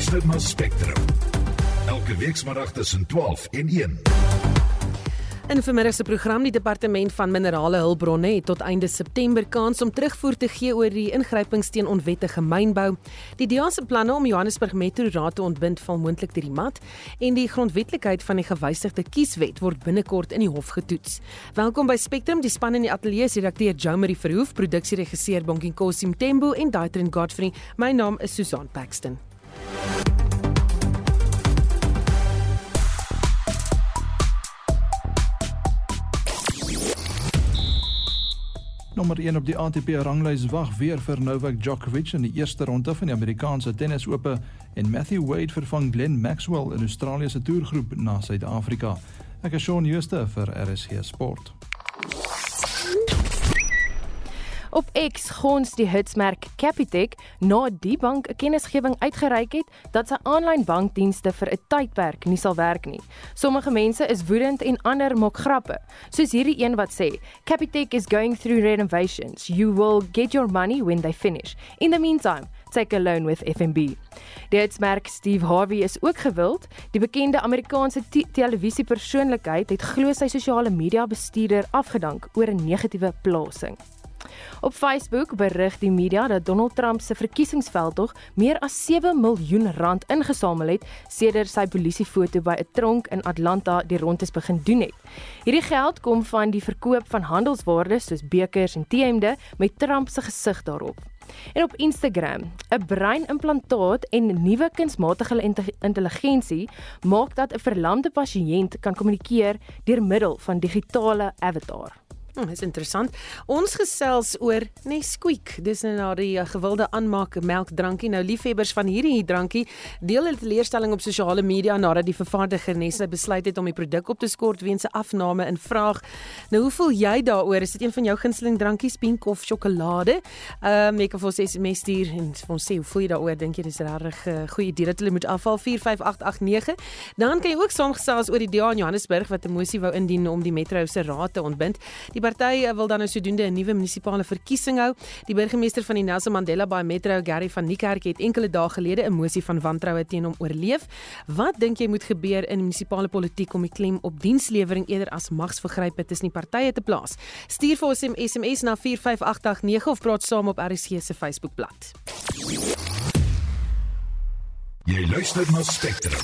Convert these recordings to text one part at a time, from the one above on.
luister na Spectrum. Elke weekmiddag tussen 12 en 1. In vermiddag se program die departement van minerale hulpbronne het tot einde September kans om terugvoer te gee oor die ingrypings teen onwettige mynbou. Die DEA se planne om Johannesburg Metro Raad te ontbind val moontlik deur die mat en die grondwetlikheid van die gewysigde kieswet word binnekort in die hof getoets. Welkom by Spectrum, die span in die ateljee is redakteur Jomari Verhoef, produksieregisseur Bonkie Kosim Tembo en Daitrin Godfrey. My naam is Susan Paxton. Nommer 1 op die ATP ranglys wag weer vir Novak Djokovic in die eerste ronde van die Amerikaanse Tennisope en Matthew Wade vervang Glenn Maxwell in Australië se toergroep na Suid-Afrika. Ek is Shaun Schuster vir RSG Sport. Op X gons die hitsmerk Capitec na die bank 'n kennisgewing uitgereik het dat sy aanlyn bankdienste vir 'n tydperk nie sal werk nie. Sommige mense is woedend en ander maak grappe, soos hierdie een wat sê, "Capitec is going through renovations. You will get your money when they finish. In the meantime, take a loan with FNB." Die hitsmerk Steve Harvey is ook gewild. Die bekende Amerikaanse televisiepersoonlikheid het glo sy sosiale media bestuurder afgedank oor 'n negatiewe plasing. Op Facebook berig die media dat Donald Trump se verkiesingsveldtog meer as 7 miljoen rand ingesamel het sedert sy polisiefoto by 'n tronk in Atlanta die rondes begin doen het. Hierdie geld kom van die verkoop van handelswaardes soos bekers en T-hemde met Trump se gesig daarop. En op Instagram, 'n breinimplantaat en nuwe kunsmatige intelligensie maak dat 'n verlamde pasiënt kan kommunikeer deur middel van digitale avatar. Hm, dis interessant. Ons gesels oor Nesquik. Dis nou na die uh, gewilde aanmaak melkdrankie. Nou liefhebbers van hierdie drankie deel hulle teleurstelling op sosiale media nadat die vervaardiger Nestle besluit het om die produk op te skort weens 'n afname in vraag. Nou hoe voel jy daaroor? Is dit een van jou gunsteling drankies, pink of sjokolade? Ehm um, ek het vir ons SMS stuur en vir ons sê hoe voel jy daaroor? Dink jy dis regtig 'n uh, goeie idee dat hulle moet afval 45889? Dan kan jy ook saamgesels oor die DA in Johannesburg wat 'n mosie wou indien om die metro se raad te ontbind. Die Die party wil dan nou sodoende 'n nuwe munisipale verkiesing hou. Die burgemeester van die Nelson Mandela Bay Metro, Gary van Niekerk, het enkele dae gelede 'n mosie van wantroue teen hom oorleef. Wat dink jy moet gebeur in munisipale politiek om die klem op dienslewering eerder as magsvergrype tussen die partye te plaas? Stuur vir ons 'n SMS na 45889 of praat saam op RSG se Facebookblad. Jy luister na Spectrum.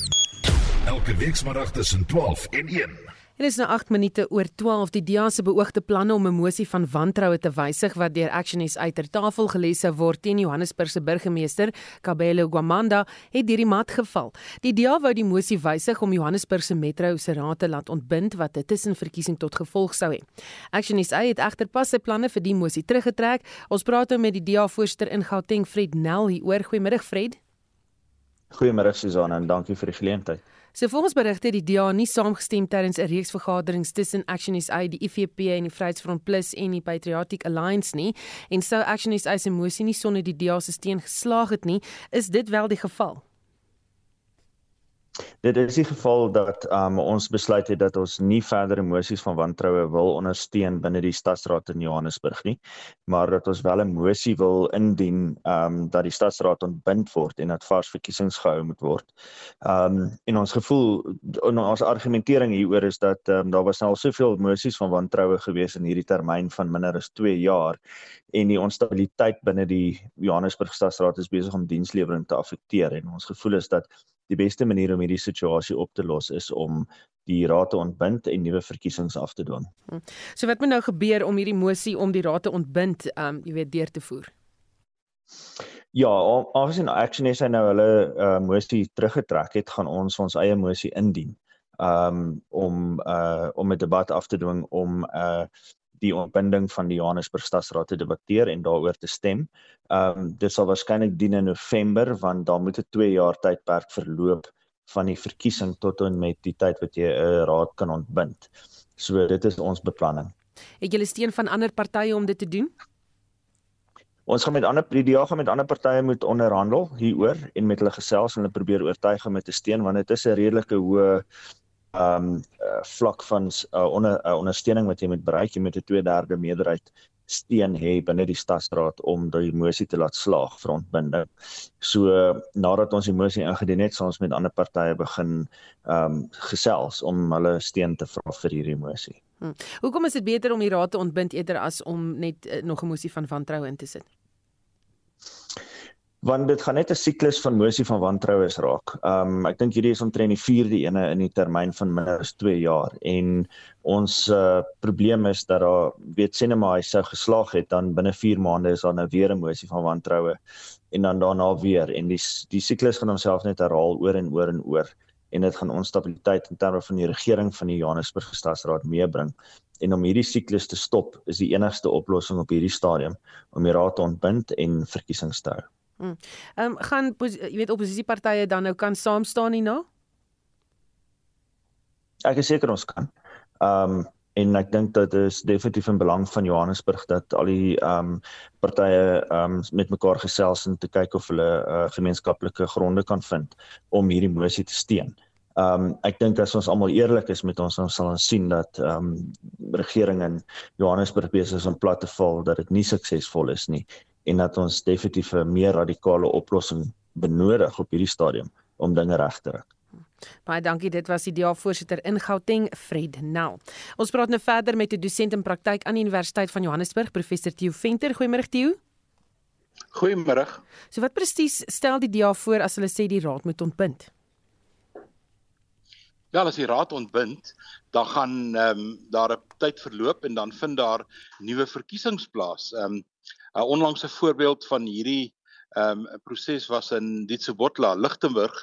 Elke weekmiddag tussen 12 en 1. Dit is nou 8 minute oor 12 die DEA se beoogde planne om 'n mosie van wantroue te wysig wat deur Action SA ter tafel gelê sou word teen Johannesburg se burgemeester Kabelo Gwamanda het deur die mat geval. Die DEA wou die mosie wysig om Johannesburg se metro se raad te laat ontbind wat 'n tussenverkiesing tot gevolg sou hê. Action SA het egter pas sy planne vir die mosie teruggetrek. Ons praat nou met die DEA voorsitter in Gauteng Fred Nel hier oor. Goeiemiddag Fred. Goeiemôre Susan en dankie vir die geleentheid. So volgens berigte het die DA nie saamgestem tydens 'n reeks vergaderings tussen Action SA, die IFP en die Vryheidsfront Plus en die Patriotic Alliance nie en sou Action SA se mosie nie sonder die DA se steun geslaag het nie, is dit wel die geval? Dit is die geval dat um, ons besluit het dat ons nie verdere emosies van wantroue wil ondersteun binne die stadsraad in Johannesburg nie, maar dat ons wel 'n mosie wil indien um dat die stadsraad ontbind word en dat vars verkiesings gehou moet word. Um en ons gevoel en ons argumentering hieroor is dat um, daar was nou al soveel emosies van wantroue gewees in hierdie termyn van minder as 2 jaar en die onstabiliteit binne die Johannesburg stadsraad is besig om dienslewering te affekteer en ons gevoel is dat die beste manier om hierdie situasie op te los is om die raad te ontbind en nuwe verkiesings af te dwing. Hm. So wat moet nou gebeur om hierdie mosie om die raad te ontbind, um jy weet deur te voer? Ja, afgesien Action SA nou hulle uh, mosie teruggetrek het, gaan ons ons eie mosie indien um om uh om 'n debat af te dwing om uh die ontbinding van die Johannesburg Stadsraad te debatteer en daaroor te stem. Ehm um, dit sal waarskynlik dien in November want dan moet 'n 2 jaar tydperk verloop van die verkiesing tot en met die tyd wat jy 'n raad kan ontbind. So dit is ons beplanning. Het julle steun van ander partye om dit te doen? Ons gaan met ander die DA gaan met ander partye moet onderhandel hieroor en met hulle gesels en hulle probeer oortuig om dit te steun want dit is 'n redelike hoë um uh, vlak van uh, onder uh, ondersteuning wat jy moet bereik jy met 'n 2/3 meerderheid steun hê binne die stadsraad om die mosie te laat slaag vir ontbinding. So nadat ons die mosie ingedien het, sal ons met ander partye begin um, gesels om hulle steun te vra vir hierdie mosie. Hmm. Hoekom is dit beter om die raad te ontbind eerder as om net uh, nog 'n mosie van wantroue in te sit? Want dit gaan net 'n siklus van mosie van wantroues raak. Um ek dink hierdie is omtrent die 4de ene in die termyn van minder as 2 jaar en ons uh, probleem is dat daar weet sinema hy sou geslaag het dan binne 4 maande is daar nou weer 'n mosie van wantroue en dan daarna weer en die die siklus gaan homself net herhaal oor en oor en oor en dit gaan onstabiliteit in terme van die regering van die Johannesburg Stadsraad meebring en om hierdie siklus te stop is die enigste oplossing op hierdie stadium om die raad te ontbind en verkiesings te hou. Ehm um, gaan jy weet oppositiepartye dan nou kan saam staan hierna? Ek is seker ons kan. Ehm um, en ek dink dit is definitief in belang van Johannesburg dat al die ehm um, partye ehm um, met mekaar gesels en te kyk of hulle uh, gemeenskaplike gronde kan vind om hierdie mosie te steun. Ehm um, ek dink as ons almal eerlik is met ons ons sal ons sien dat ehm um, regering in Johannesburg besig is om plat te val dat dit nie suksesvol is nie en dat ons definitief 'n meer radikale oplossing benodig op hierdie stadium om dinge reg te ruk. Baie dankie. Dit was die DA-voorsitter in Gauteng, Fred Nel. Ons praat nou verder met 'n dosent in praktyk aan die Universiteit van Johannesburg, professor Theo Venter. Goeiemôre Theo. Goeiemôre. So wat presies stel die DA voor as hulle sê die raad moet ontbind? Ja, as die raad ontbind, dan gaan ehm um, daar 'n tyd verloop en dan vind daar nuwe verkiesings plaas. Ehm um, 'n onlangse voorbeeld van hierdie ehm um, proses was in Ditsobotla, Lichtenburg.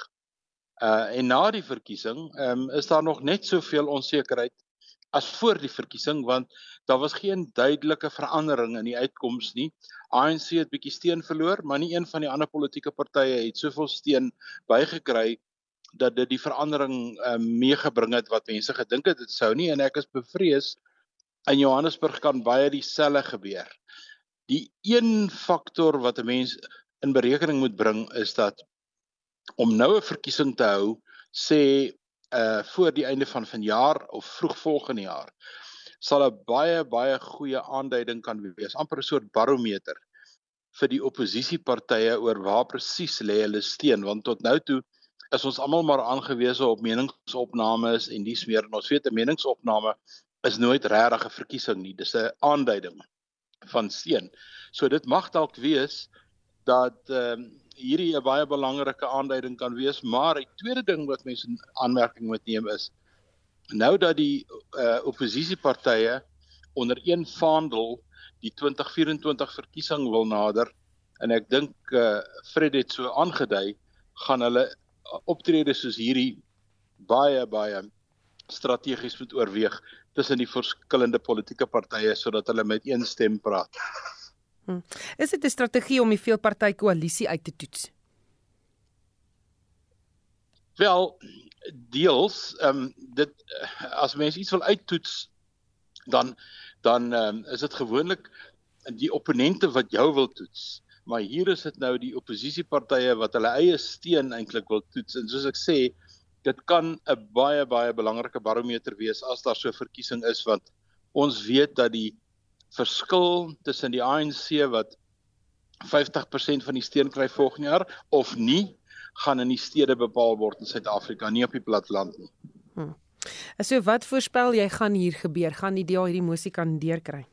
Uh en na die verkiesing ehm um, is daar nog net soveel onsekerheid as voor die verkiesing want daar was geen duidelike verandering in die uitkoms nie. ANC het bietjie steun verloor, maar nie een van die ander politieke partye het soveel steun bygekry dat dit die verandering um, meegebring het wat mense gedink het dit sou nie en ek is bevrees in Johannesburg kan baie dieselfde gebeur. Die een faktor wat 'n mens in berekening moet bring is dat om nou 'n verkiesing te hou sê uh voor die einde van vanjaar of vroeg volgende jaar sal 'n baie baie goeie aanduiding kan wees amper 'n soort barometer vir die oppositiepartye oor waar presies lê hulle steun want tot nou toe is ons almal maar aangewese op meningsopnames en dis meer ons weet 'n meningsopname is nooit regtig 'n verkiesing nie dis 'n aanduiding van seën. So dit mag dalk wees dat ehm um, hierdie 'n baie belangrike aanduiding kan wees, maar die tweede ding wat mense in aanmerking moet neem is nou dat die uh, oppositiepartye onder een vaandel die 2024 verkiesing wil nader en ek dink uh, Fred het so aangedui gaan hulle optrede soos hierdie baie baie strategies moet oorweeg tussen die verskillende politieke partye sodat hulle met een stem praat. Hmm. Is dit 'n strategie om die veelparty koalisie uit te toets? Wel, deels, ehm um, dit as mense iets wil uittoets dan dan ehm um, is dit gewoonlik die opponente wat jou wil toets. Maar hier is dit nou die oppositiepartye wat hulle eie steun eintlik wil toets en soos ek sê, dit kan 'n baie baie belangrike barometer wees as daar so 'n verkiesing is want ons weet dat die verskil tussen die ANC wat 50% van die steun kry volgende jaar of nie gaan in die stede bepaal word in Suid-Afrika nie op die platteland nie. Hmm. So wat voorspel jy gaan hier gebeur? Gaan die DA hierdie mosie kan deurkry?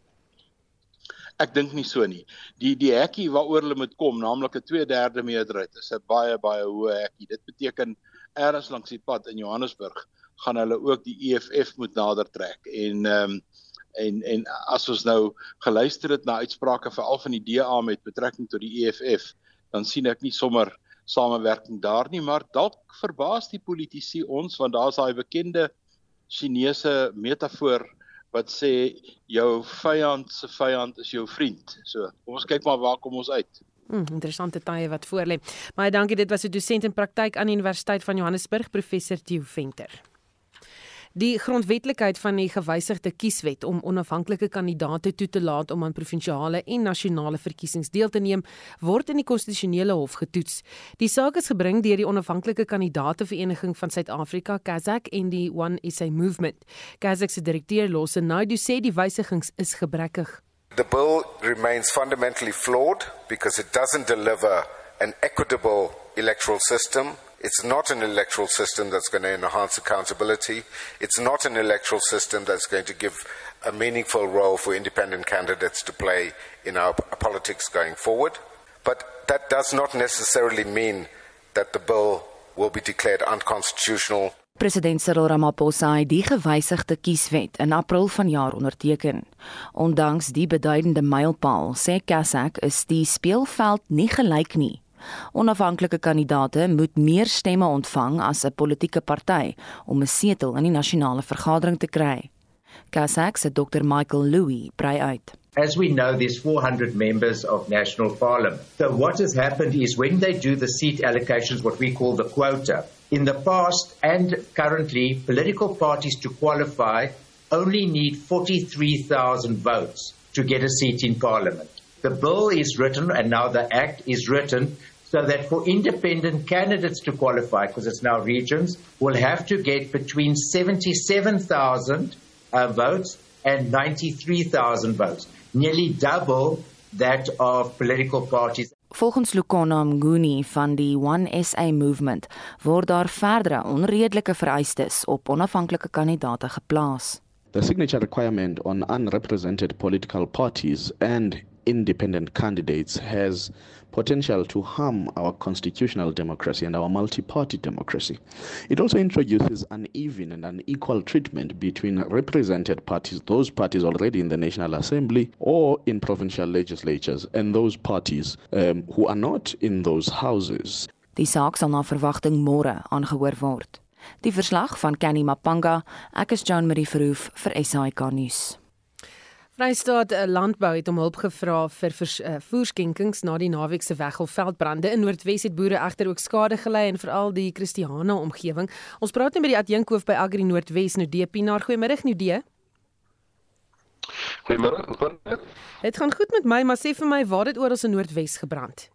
Ek dink nie so nie. Die die hekkie waaroor hulle moet kom, naamlik 'n 2/3 meerderheid, is 'n baie baie hoë hekkie. Dit beteken ergens langs die pad in Johannesburg gaan hulle ook die EFF moet nader trek en ehm um, en en as ons nou geluister het na uitsprake veral van die DA met betrekking tot die EFF dan sien ek nie sommer samewerking daar nie maar dalk verbaas die politici ons want daar's daai bekende Chinese metafoor wat sê jou vyand se vyand is jou vriend. So, kom ons kyk maar waar kom ons uit. Hmm, interessante tye wat voor lê. Baie dankie. Dit was 'n dosent in praktyk aan die Universiteit van Johannesburg, professor Theo Venter. Die grondwetlikheid van die gewysigde kieswet om onafhanklike kandidaate toe te laat om aan provinsiale en nasionale verkiesings deel te neem, word in die konstitusionele hof getoets. Die saak is gebring deur die onafhanklike kandidaate vereniging van Suid-Afrika, Kazak en die One SA Movement. Kazak se direkteur Losse Naidu sê die wysigings is gebrekkig. The bill remains fundamentally flawed because it doesn't deliver an equitable electoral system. It's not an electoral system that's going to enhance accountability. It's not an electoral system that's going to give a meaningful role for independent candidates to play in our politics going forward. But that does not necessarily mean that the bill will be declared unconstitutional President Cyril Ramaphosa het die gewysigde kieswet in April vanjaar onderteken. Ondanks die beduidende mylpaal, sê Kassak, is die speelveld nie gelyk nie. Onafhanklike kandidaate moet meer stemme ontvang as 'n politieke party om 'n setel in die nasionale vergadering te kry. Kassak se Dr Michael Louis brei uit. As we know, there's 400 members of national parliament. So what has happened is when they do the seat allocations, what we call the quota, in the past and currently, political parties to qualify only need 43,000 votes to get a seat in parliament. The bill is written and now the act is written so that for independent candidates to qualify, because it's now regions, will have to get between 77,000 uh, votes and 93,000 votes, nearly double that of political parties. Volgens Lukona Mnguni van die One SA Movement word daar verdere onredelike vereistes op onafhanklike kandidaate geplaas. The signature requirement on unrepresented political parties and independent candidates has potential to harm our constitutional democracy and our multi party democracy. It also introduces uneven and unequal treatment between represented parties, those parties already in the National Assembly or in provincial legislatures, and those parties um, who are not in those houses. Die saak sal na verwagting môre aangehoor word. Die verslag van Kenny Mapanga, ek is Jean Marie Verhoef vir SAK nuus. Vrystaat eh, Landbou het om hulp gevra vir eh, voerskenkings na die naweek se Weggelveldbrande in Noordwes het boere egter ook skade gely en veral die Christiana omgewing. Ons praat nou met die adjunkhoof by Agri Noordwes Nudee Pinaar. Goeiemôre Nudee. Goeiemôre. Dit gaan goed met my, maar sê vir my waar dit oral in Noordwes gebrand.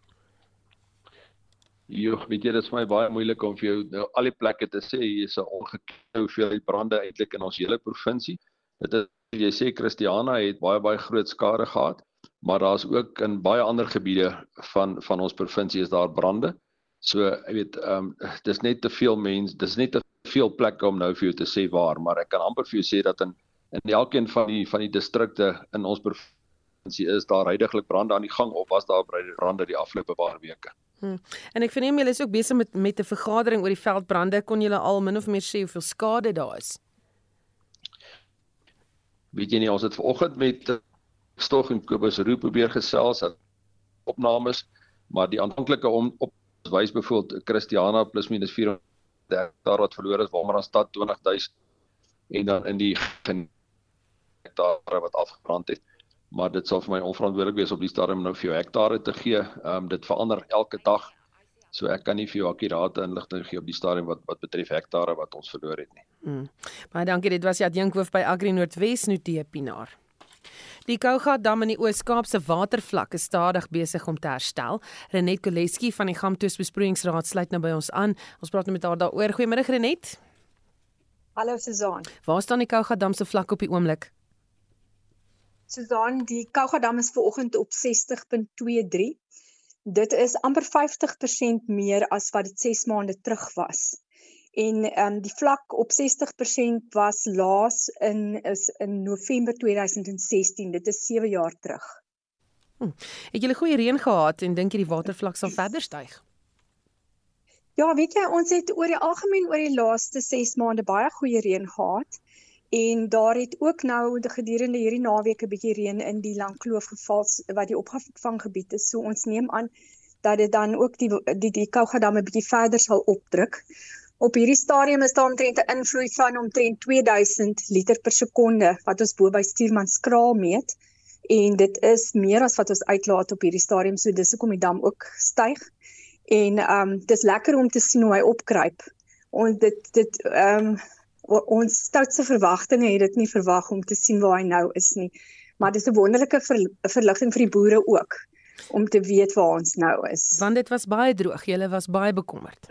Jo, weet jy, dit is vir my baie moeilik om vir jou nou al die plekke te sê hier is 'n ongekende hoeveelheid brande eintlik in ons hele provinsie. Dit is jy sê Christiana het baie baie groot skade gehad, maar daar's ook in baie ander gebiede van van ons provinsie is daar brande. So, jy weet, ehm um, dis net te veel mense, dis net te veel plekke om nou vir jou te sê waar, maar ek kan amper vir jou sê dat in in elkeen van die van die distrikte in ons provinsie is daar heidaglik brande aan die gang of was daar brande die afgelope paar weke. Hmm. En ek verneem julle is ook besig met met 'n vergadering oor die veldbrande. Kon julle al min of meer sê hoeveel skade daar is? Weet jy nie ons het vanoggend met eh, Stog en Kobus Roo probeer gesels aan opnames maar die aanvanklike om op wys byvoorbeeld Christiana plus minus 400 hektaar wat verloor is waarmee dan stad 20000 en dan in die hektare wat afgebrand het. Maar dit sal vir my onverantwoordelik wees op die stadium nou vir jou hektare te gee. Ehm um, dit verander elke dag So ek kan nie vir jou akkurate inligting gee op die stadium wat wat betref hektare wat ons verloor het nie. Mm. Baie dankie. Dit was die adjunkhoof by Agri Noordwes Notee Pinaar. Die Kouga dam in die Oos-Kaap se watervlak is stadig besig om te herstel. Renet Koleski van die Gamtoes Besproeiingsraad sluit nou by ons aan. Ons praat nou met haar daaroor. Goeiemôre Renet. Hallo Suzan. Waar staan die Kouga dam se vlak op die oomblik? Suzan, die Kouga dam is vanoggend op 60.23 dit is amper 50% meer as wat dit 6 maande terug was. En ehm um, die vlak op 60% was laas in is in November 2016. Dit is 7 jaar terug. Hm. Het julle goeie reën gehad en dink jy die watervlak sal verder styg? Ja, weet jy, ons het oor die algemeen oor die laaste 6 maande baie goeie reën gehad. En daar het ook nou gedurende hierdie naweek 'n bietjie reën in die Langkloof geval wat die opvanggebied is. So ons neem aan dat dit dan ook die die die Kougadam 'n bietjie verder sal opdruk. Op hierdie stadium is daar omtrent 'n invloed van omtrent 2000 liter per sekonde wat ons bo by Stuurmanskraal meet en dit is meer as wat ons uitlaat op hierdie stadium. So dis hoekom die dam ook styg. En ehm um, dis lekker om te sien hoe hy opkruip. Ons dit dit ehm um, ons stoutste verwagtinge het dit nie verwag om te sien waar hy nou is nie. Maar dis 'n wonderlike ver, verligting vir die boere ook om te weet waar ons nou is. Want dit was baie droog, julle was baie bekommerd.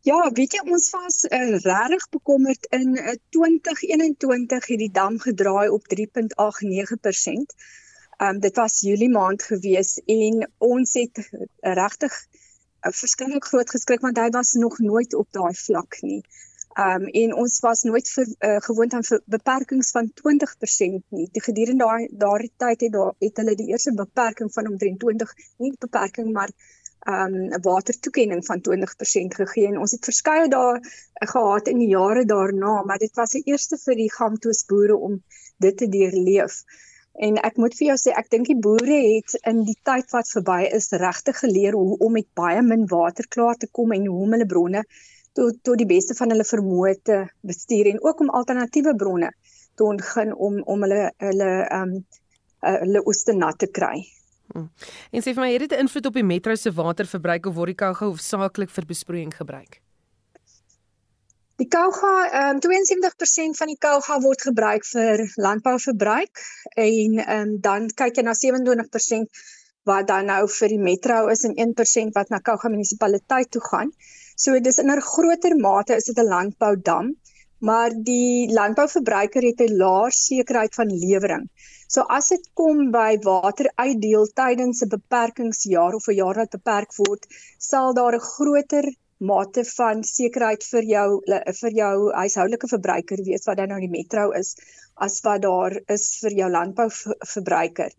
Ja, weet jy ons was uh, regtig bekommerd in uh, 2021 het die dam gedraai op 3.89%. Ehm um, dit was Julie maand gewees en ons het regtig uh, verskriklik groot geskrik want hy was nog nooit op daai vlak nie. Ehm um, en ons was nooit vir, uh, gewoond aan beperkings van 20% nie. Die gedurende daai daardie tyd het daar het hulle die eerste beperking van omtrent 20 nie beperking maar um 'n watertoekenning van 20% gegee en ons het verskeie dae gehad in die jare daarna, maar dit was die eerste vir die Gamtoos boere om dit te deurleef. En ek moet vir jou sê, ek dink die boere het in die tyd wat verby is regtig geleer hoe om met baie min water klaar te kom en hoe om hulle bronne tot tot die beste van hulle vermoë te bestuur en ook om alternatiewe bronne te ontgin om om hulle hulle um hulle oes te nat te kry. Hmm. En sê vir my, het dit 'n invloed op die metro se waterverbruik of word die Kouga hoofsaaklik vir besproeiing gebruik? Die Kouga, ehm um, 72% van die Kouga word gebruik vir landbouverbruik en ehm um, dan kyk jy na 27% wat dan nou vir die metro is en 1% wat na Kouga munisipaliteit toe gaan. So dis in 'n groter mate is dit 'n landboudam, maar die landbouverbruiker het 'n laer sekerheid van lewering. So as dit kom by water uitdeel tydens 'n beperkingsjaar of 'n jaar wat beperk word, sal daar 'n groter mate van sekerheid vir jou vir jou huishoudelike verbruiker wees wat dan nou die metro is as wat daar is vir jou landbouverbruiker.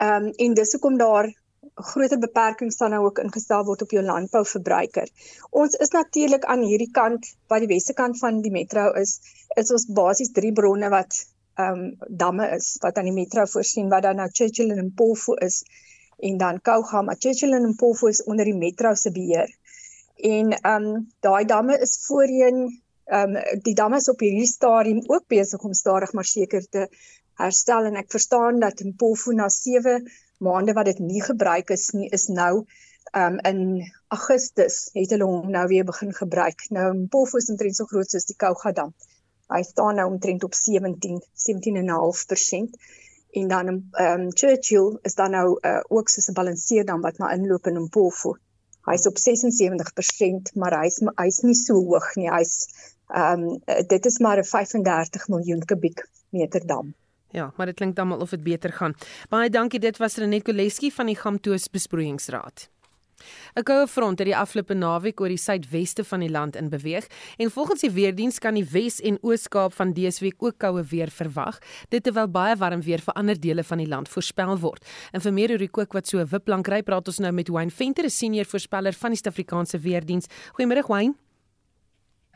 Ehm um, en dis hoekom daar groter beperkings dan nou ook ingestel word op jou landbouverbruiker. Ons is natuurlik aan hierdie kant wat die weste kant van die metro is, is ons basies drie bronne wat ehm um, damme is wat aan die metro voorsien wat dan nou Churchill en Mpofu is en dan Kouga maar Churchill en Mpofu is onder die metro se beheer. En ehm um, daai damme is voorheen ehm um, die damme is op hierdie stadium ook besig om stadig maar seker te herstel en ek verstaan dat Mpofu na 7 maande wat dit nie gebruik is nie is nou ehm um, in Augustus het hulle hom nou weer begin gebruik. Nou Mpofu is omtrent so groot soos die Kouga dam. Hy staan nou omtrent op 17 17.5% en dan ehm um, Churchill is dan nou uh, ook so 'n balanseer dan wat maar inloop in Mpofu. Hy's op 76%, maar hy's hy's nie so hoog nie. Hy's ehm um, dit is maar 'n 35 miljoen kubiek meter dam. Ja, maar dit klink dan mal of dit beter gaan. Baie dankie. Dit was Renet Koleski van die Gamtoos Besproeiingsraad. 'n Koue front het die afgelope naweek oor die suidweste van die land in beweeg en volgens die weerdiens kan die Wes en Oos-Kaap van dese week ook koue weer verwag, dit terwyl baie warm weer vir ander dele van die land voorspel word. En vir meer oor die kook wat so 'n wiplank ry, praat ons nou met Wayne Venter, 'n senior voorspeller van die Suid-Afrikaanse Weerdiens. Goeiemôre Wayne.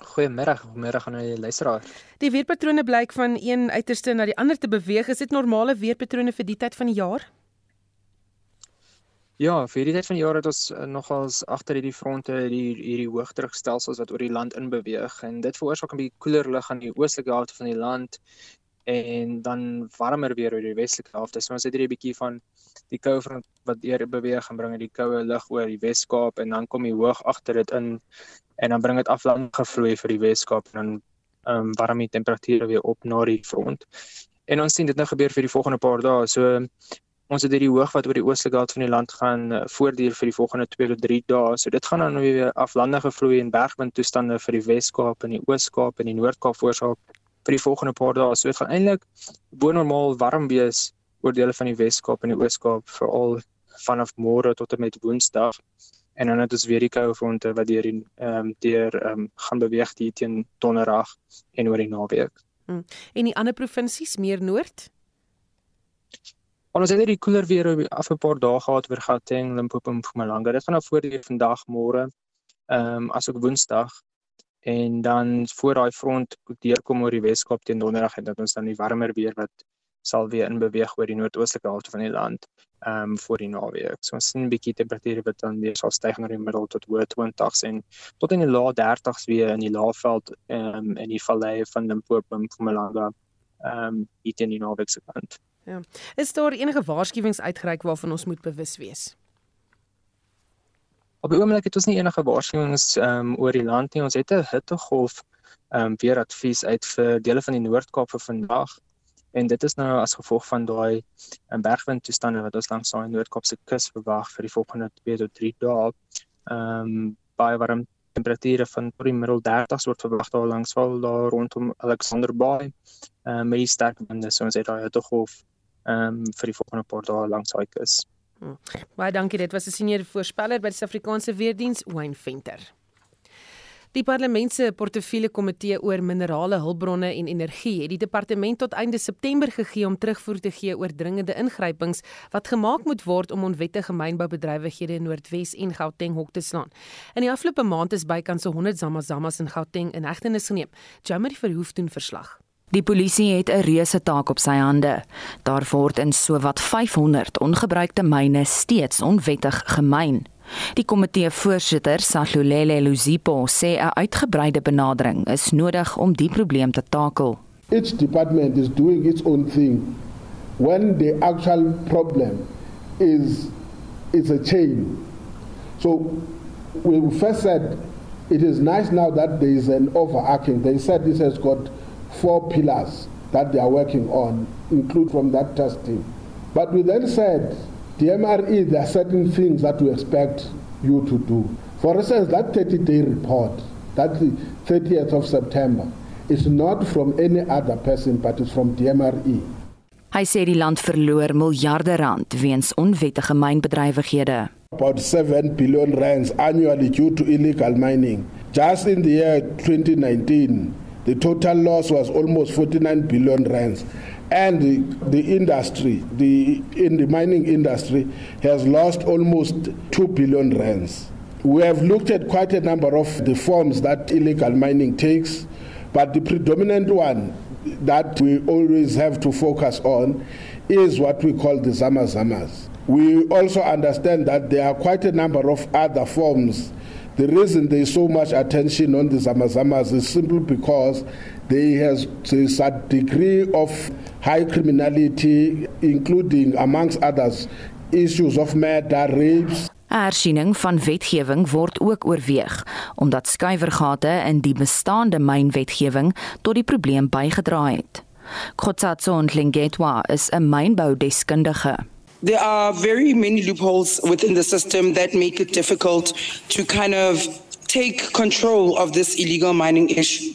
Goeiemôre, goeiemôre aan die luisteraar. Die weerpatrone blyk van een uiterste na die ander te beweeg. Is dit normale weerpatrone vir die tyd van die jaar? Ja, vir hierdie tyd van die jaar het ons uh, nogals agter hierdie fronte hierdie hierdie hoogdrukstelsels wat oor die land in beweeg en dit veroorsaak 'n bietjie koeler lug aan die oostelike helfte van die land en dan warmer weer oor die westelike helfte. So ons het hierdie bietjie van die koue front wat deur beweeg en bring die koue lug oor die Wes-Kaap en dan kom die hoog agter dit in en dan bring dit aflandige vloei vir die Wes-Kaap en dan ehm um, warm die temperature weer op na die front. En ons sien dit nou gebeur vir die volgende paar dae. So ons het hierdie hoog wat oor die oostelike helfte van die land gaan uh, voortduur vir die volgende 2 tot 3 dae. So dit gaan dan weer aflandige vloei en bergwind toestande vir die Wes-Kaap en die Oos-Kaap en die Noord-Kaap voorsaak vir die volgende paar dae. So dit gaan eintlik bo normaal warm wees oor dele van die Wes-Kaap en die Oos-Kaap veral vanaf môre tot en met Woensdag. En dan het ons weer die koue fronte wat deur die ehm um, deur ehm um, gaan beweeg hier teen Donderdag en oor die naweek. Hmm. En die ander provinsies meer noord? Ons het hierdie koeler weer af 'n paar dae gehad oor Gauteng, Limpopo en Mpumalanga. Dit gaan nou voor die vandag môre. Ehm um, asook Woensdag en dan voor daai front deurkom oor die Weskaap teen Donderdag en dat ons dan die warmer weer wat sal weer in beweeg oor die noordoostelike helfte van die land ehm um, voor die naweek. So ons sien 'n bietjie temperature wat dan weer sal styg na die middel tot hoë 20s en tot in die lae 30s weer in die Laagveld ehm um, in die vallei van Limpopo en Mpumalanga ehm um, hier teen die naweek se kant. Ja. Is daar enige waarskuwings uitgereik waarvan ons moet bewus wees? Op die oomblik het ons nie enige waarskuwings ehm um, oor die land nie. Ons het 'n hittegolf ehm um, weer advies uit vir dele van die Noord-Kaap vir vandag. En dit is nou as gevolg van daai um, bergwind toestande wat ons langs daai Noord-Kaapse kus verwag vir die volgende 2 tot 3 dae. Ehm um, baie warm temperature van tot die middel 30s word verwag daar langsval daar rondom Alexander Bay. Ehm uh, die sterk winde so ons het daai hittegolf ehm um, vir die volgende paar dae langs daai kus. Hmm. Baie dankie. Dit was 'n senior voorspeller by die Suid-Afrikaanse Weerdiens, Wayne Venter. Die parlement se portefeulje komitee oor minerale hulpbronne en energie het die departement tot einde September gegee om terugvoer te gee oor dringende ingrypings wat gemaak moet word om onwettige mynboubedrywighede in Noordwes en Gauteng hok te slaan. In die afgelope maand is bykans 100 zamazamas in Gauteng in hegtenis geneem. Jamie Verhoef doen verslag. Die polisie het 'n reuse taak op sy hande. Daar word in sowat 500 ongebruikte myne steeds onwettig gemyn. Die komitee voorsitter, Sahlulele Luzipo, sê 'n uitgebreide benadering is nodig om die probleem te takel. Each department is doing its own thing when the actual problem is is a chain. So we first said it is nice now that there is an overarching. They said this has got four pillars that they are working on, include from that testing. But we then said the MRE, there are certain things that we expect you to do. For instance, that 30 day report, that the 30th of September, is not from any other person, but it's from the MRE. Hy sê die land verloor miljarde rand weens onwettige mynbedrywighede. About 7 billion rands annually due to illegal mining. Just in the year 2019, the total loss was almost 49 billion rands. And the, the industry, the in the mining industry, has lost almost two billion rands. We have looked at quite a number of the forms that illegal mining takes, but the predominant one that we always have to focus on is what we call the zama zamas. We also understand that there are quite a number of other forms. The reason there is so much attention on the zama zamas is simply because there has a degree of high criminality, including, amongst others, issues of murder, rapes. Ersiening van wetgewing word ook oorweeg omdat skuiwergate in die bestaande mynwetgewing tot die probleem bygedra het. Kotsatso Nlengetwa is 'n mynboudeskundige. There are very many loopholes within the system that make it difficult to kind of take control of this illegal mining issue.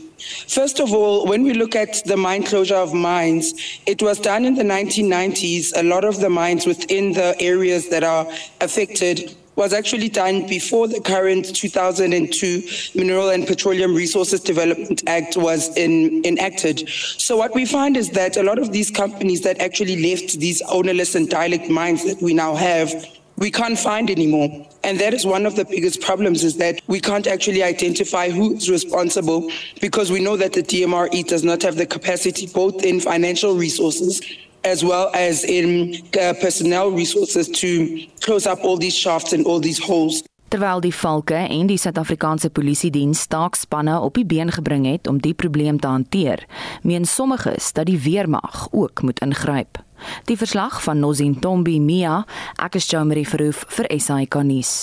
First of all, when we look at the mine closure of mines, it was done in the 1990s. A lot of the mines within the areas that are affected was actually done before the current 2002 Mineral and Petroleum Resources Development Act was in, enacted. So what we find is that a lot of these companies that actually left these ownerless and dialect mines that we now have we can't find anymore. And that is one of the biggest problems is that we can't actually identify who is responsible because we know that the DMRE does not have the capacity both in financial resources as well as in uh, personnel resources to close up all these shafts and all these holes. Terwyl die valke en die Suid-Afrikaanse Polisie diens staakspanne op die been gebring het om die probleem te hanteer, meen sommiges dat die weermag ook moet ingryp. Die verslag van Nozin Tombi Mia, ek is Jomari Verhoef vir SAK nuus.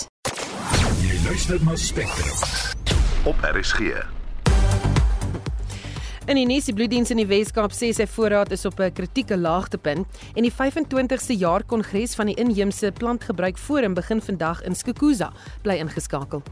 Jy luister na Spectrum op RSG. In die nuus, die bloeddiens in die Weskaap sê sy voorraad is op 'n kritieke laagtepunt en die 25ste jaar kongres van die inheemse plantgebruik forum begin vandag in Skukuza. Bly ingeskakel.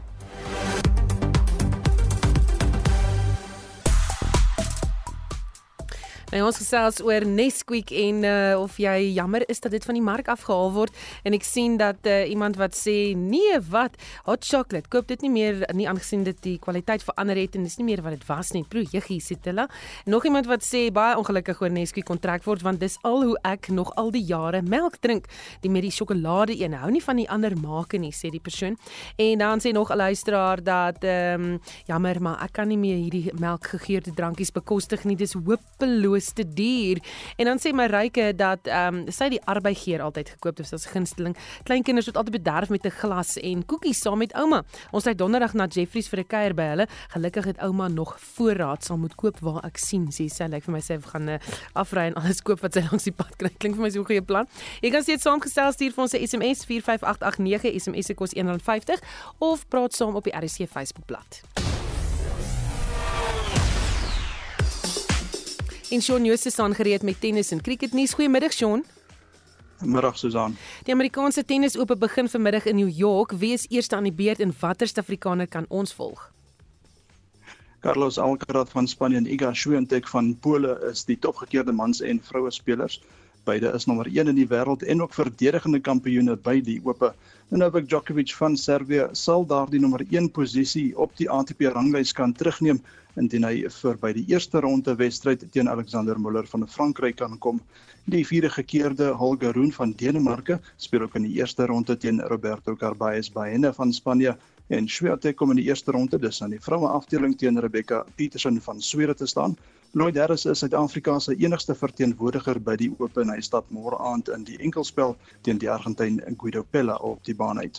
Nou ons gesels oor Nesquik en uh, of jy jammer is dat dit van die mark afgehaal word en ek sien dat uh, iemand wat sê nee wat hot chocolate koop dit nie meer nie aangesien dit die kwaliteit verander het en dis nie meer wat dit was nie. Proe jiggie sit hulle. Nog iemand wat sê baie ongelukkig oor Nesquik kontrak word want dis al hoe ek nog al die jare melk drink. Die met die sjokolade een hou nie van die ander make nie sê die persoon. En dan sê nog 'n luisteraar dat ehm um, jammer maar ek kan nie meer hierdie melkgegeurde drankies bekostig nie. Dis hopeloos is te duur. En dan sê my ryke dat ehm um, sy die arbeigeer altyd gekoop het as gunsteling. Kleinkinders het altyd bederf met 'n glas en koekies saam met ouma. Ons ry donderdag na Jeffries vir 'n kuier by hulle. Gelukkig het ouma nog voorraad sal moet koop waar ek sien. Sê sy lyk vir my sê gaan uh, afry en alles koop wat sy langs die pad kry. Klink vir my so 'n goeie plan. Jy kan steeds saamgestel stuur vir ons 'n SMS 45889 SMS se kos R1.50 of praat saam op die RC Facebookblad. En Shaun Jooste staan gereed met tennis en cricket nuus. Goeiemiddag Shaun. Middag Susan. Die Amerikaanse tennis oop begin vanmiddag in New York. Wie is eerste aan die beurt en watter Suid-Afrikaner kan ons volg? Carlos Alcaraz van Spanje en Iga Swiatek van Pole is die topgekeerde mans en vroue spelers. Beide is nommer 1 in die wêreld en ook verdedigende kampioene by die Ope. Novak Djokovic van Servië sal daardie nommer 1 posisie op die ATP ranglys kan terugneem indien hy vir by die eerste ronde wedstryd teen Alexander Muller van Frankryk kan kom. Die vierde gekeerde Holger Rune van Denemarke speel ook in die eerste ronde teen Roberto Carballes Baena van Spanje en Swiatek kom in die eerste ronde dus aan die vroue afdeling teen Rebecca Petersen van Swede te staan. Lloyd Harris is Suid-Afrika se enigste verteenwoordiger by die Open. Hy stap môre aand in die enkelspel teen die Argentyn Guido Pella op die baan uit.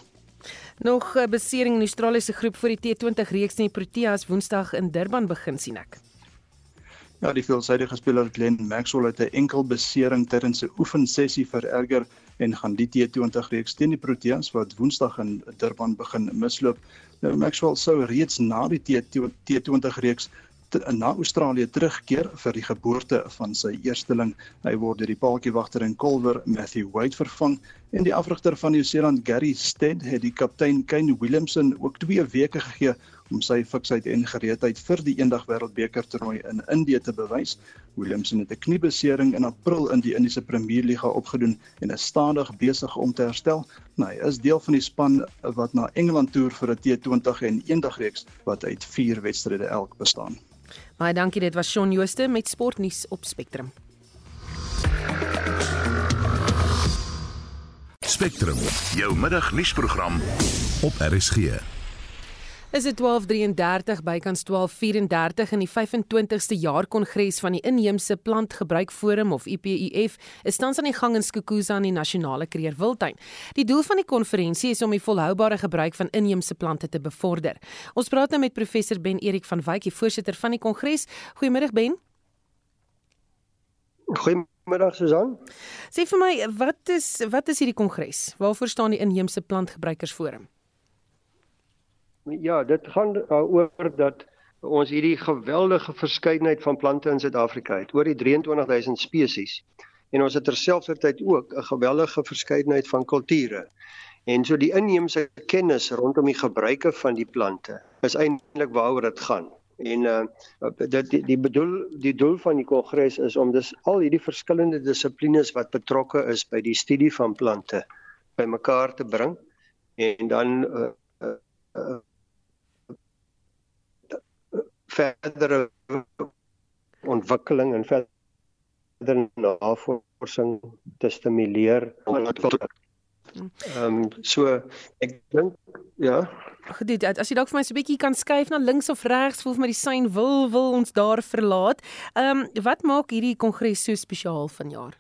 Nog 'n besering in die Australiese groep vir die T20 reeks in die Proteas Woensdag in Durban begin sien ek. Ja, die veelsidige speler Glenn Maxwell het 'n enkel besering tydens 'n oefensessie vererger en gaan die T20 reeks teen die Proteas wat Woensdag in Durban begin misloop. Nou Maxwell sou reeds na die T20 reeks na Australië terugkeer vir die geboorte van sy eersteling. Hy word deur die paaltjiewagter en kolwer Matthew Wade vervang en die afrigter van Nieu-Seeland Gary Stead het die kaptein Kane Williamson ook 2 weke gegee om sy fiksheid en gereedheid vir die eendag wêreldbeker toernooi in Indië te bewys. Williamson het 'n kniebesering in April in die Indiese Premierliga opgedoen en is stadig besig om te herstel. Nou, hy is deel van die span wat na Engeland toer vir 'n T20 en eendagreeks wat uit 4 wedstryde elk bestaan. Baie dankie, dit was Shaun Jooste met sportnuus op Spectrum. Spectrum, jou middagnuusprogram op RSG. Is dit 1233 bykans 1234 in die 25ste jaar kongres van die Inheemse Plantgebruik Forum of IPUF is tans aan die gang in Skukuza in die Nasionale Kreer Wildtuin. Die doel van die konferensie is om die volhoubare gebruik van inheemse plante te bevorder. Ons praat nou met professor Ben Erik van Wyk, die voorsitter van die kongres. Goeiemôre Ben. Goeiemiddag Susan. Sê vir my, wat is wat is hierdie kongres? Waarvoor staan die Inheemse Plantgebruikersforum? Ja, dit gaan daaroor dat ons hierdie geweldige verskeidenheid van plante in Suid-Afrika het, oor die 23000 spesies. En ons het terselfdertyd ook 'n geweldige verskeidenheid van kulture. En so die inheemse kennis rondom die gebruike van die plante is eintlik waaroor dit gaan. En uh dit die, die bedoel die doel van die kongres is om dus al hierdie verskillende dissiplines wat betrokke is by die studie van plante bymekaar te bring en dan uh, uh verdere ontwikkeling en verdere navorsing te stimuleer. Ehm um, so ek dink ja. Goed, as jy dalk vir my so 'n bietjie kan skuif na links of regs, voel vir my die sein wil wil ons daar verlaat. Ehm um, wat maak hierdie kongres so spesiaal vanjaar?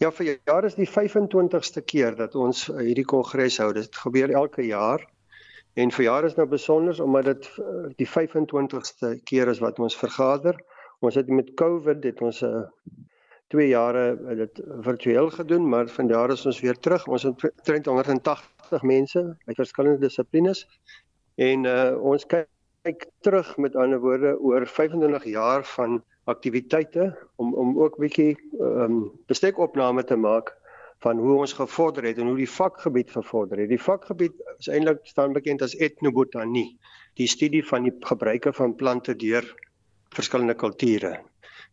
Ja, vir jaar is die 25ste keer dat ons hierdie kongres hou. Dit gebeur elke jaar. En vir jaar is nou besonder omdat dit uh, die 25ste keer is wat ons vergader. Ons het met COVID dit ons 'n eh, twee jare uh, dit virtueel gedoen, maar vanjaar is ons weer terug. Ons het 380 mense uit verskillende dissiplines en uh, ons kyk terug met ander woorde oor 25 jaar van aktiwiteite om om ook 'n bietjie ehm um, bestekopname te maak van hoe ons gevorder het en hoe die vakgebied gevorder het. Die vakgebied is eintlik staan bekend as etnobotanie, die studie van die gebruike van plante deur verskillende kulture.